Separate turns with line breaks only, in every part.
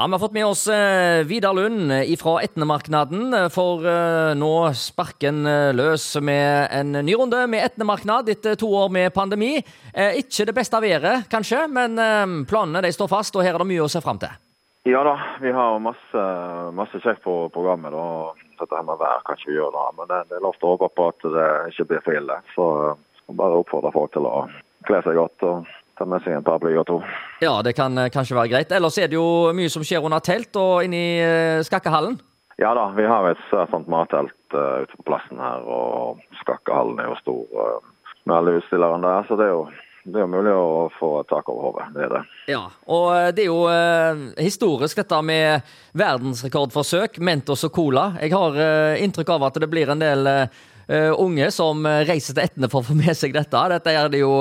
Ja, Vi har fått med oss eh, Vidar Lund fra Etnemarknaden, for eh, nå sparker en eh, løs med en ny runde med Etnemarknad etter to år med pandemi. Eh, ikke det beste været, kanskje, men eh, planene de står fast, og her er det mye å se fram til.
Ja da, vi har masse, masse kjekt på programmet. da. Dette her med vær kan ikke vi gjøre, da. men det er lov til å håpe på at det ikke blir for ille. Så skal bare oppfordre folk til å kle seg godt og ta med seg en paraply og to.
Ja, det kan eh, kanskje være greit. Ellers er det jo mye som skjer under telt og inne i eh, Skakkehallen.
Ja da, vi har et sånt mattelt uh, ute på plassen her, og Skakkehallen er jo stor uh, med alle utstillerne der. Så det er jo det er mulig å få tak over hodet. Det er det.
Ja, og det er jo eh, historisk dette med verdensrekordforsøk, Mentos og Cola. Jeg har eh, inntrykk av at det blir en del eh, unge som reiser til Etne for å få med seg dette. Dette er det jo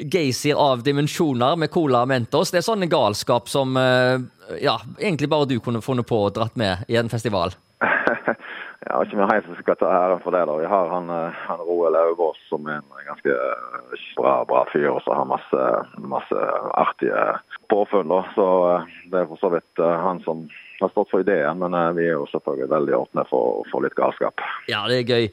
geysir av dimensjoner med Cola og Mentos. Det er sånn galskap som eh, ja, egentlig bare du kunne funnet på og dratt med i en festival.
Jeg har ikke med Hein som skal ta æren for det. da. Vi har han, eh, han Roel Auvås som er en ganske eh, bra, bra fyr og som har masse, masse artige påfunn. da. Så eh, det er for så vidt han som har stått for ideen, men vi er jo selvfølgelig veldig åpne for, for litt galskap.
Ja, det er gøy.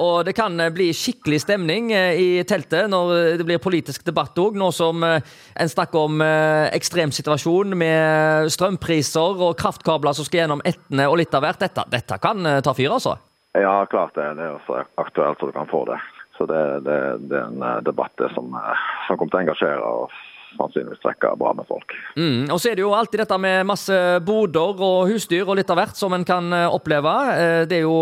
Og det kan bli skikkelig stemning i teltet når det blir politisk debatt òg. Nå som en snakker om ekstremsituasjon med strømpriser og kraftkabler som skal gjennom Etne og litt av hvert. Dette, dette kan ta fyr, altså.
Ja, klart det. Det er så aktuelt så du kan få det. Så det, det, det er en eh, debatt som, eh, som kommer til å engasjere og sannsynligvis trekke bra med folk.
Mm, og så er det jo alltid dette med masse boder og husdyr og litt av hvert som en kan eh, oppleve. Det er jo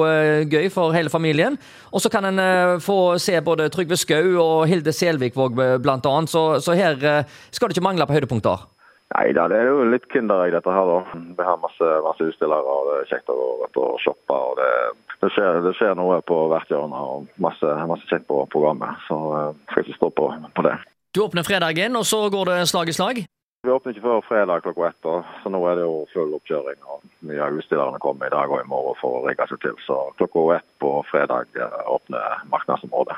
gøy for hele familien. Og så kan en få se både Trygve Skau og Hilde Selvikvåg bl.a., så, så her skal det ikke mangle på høydepunkter.
Nei da, det er jo litt kinderegg dette her, da. Vi har masse, masse utstillere, og det er kjekt å gå og shoppe. og det, det, skjer, det skjer noe på hvert hjørne, og masse, masse kjekt på programmet. Så jeg skal ikke stå på, på det.
Du åpner fredagen, og så går det slag i slag.
Vi åpner ikke før fredag klokka ett, så nå er det jo full oppkjøring. og Mye av utstillerne kommer i dag og i morgen for å rigge seg til. Så klokka ett på fredag eh, åpner markedsområdet.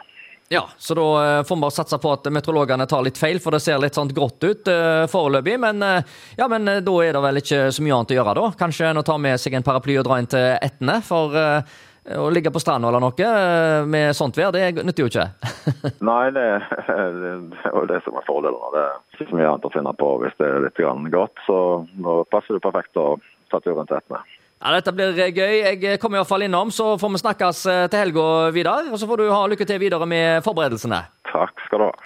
Ja, så da eh, får vi bare satse på at meteorologene tar litt feil, for det ser litt sånn grått ut eh, foreløpig. Men, eh, ja, men da er det vel ikke så mye annet å gjøre, da? Kanskje enn å ta med seg en paraply og dra inn til Etne? For å ligge på stranda eller noe med sånt vær, det nytter jo ikke.
Nei, det, det er jo det som er fordelen. Det er ikke så mye annet å finne på hvis det er litt grann godt. Så nå passer det perfekt å ta turen til Etne.
Ja, Dette blir eh, gøy. Jeg kommer iallfall innom, så får vi snakkes eh, til helga, Vidar. Og så får du ha lykke til videre med forberedelsene.
Takk skal du ha.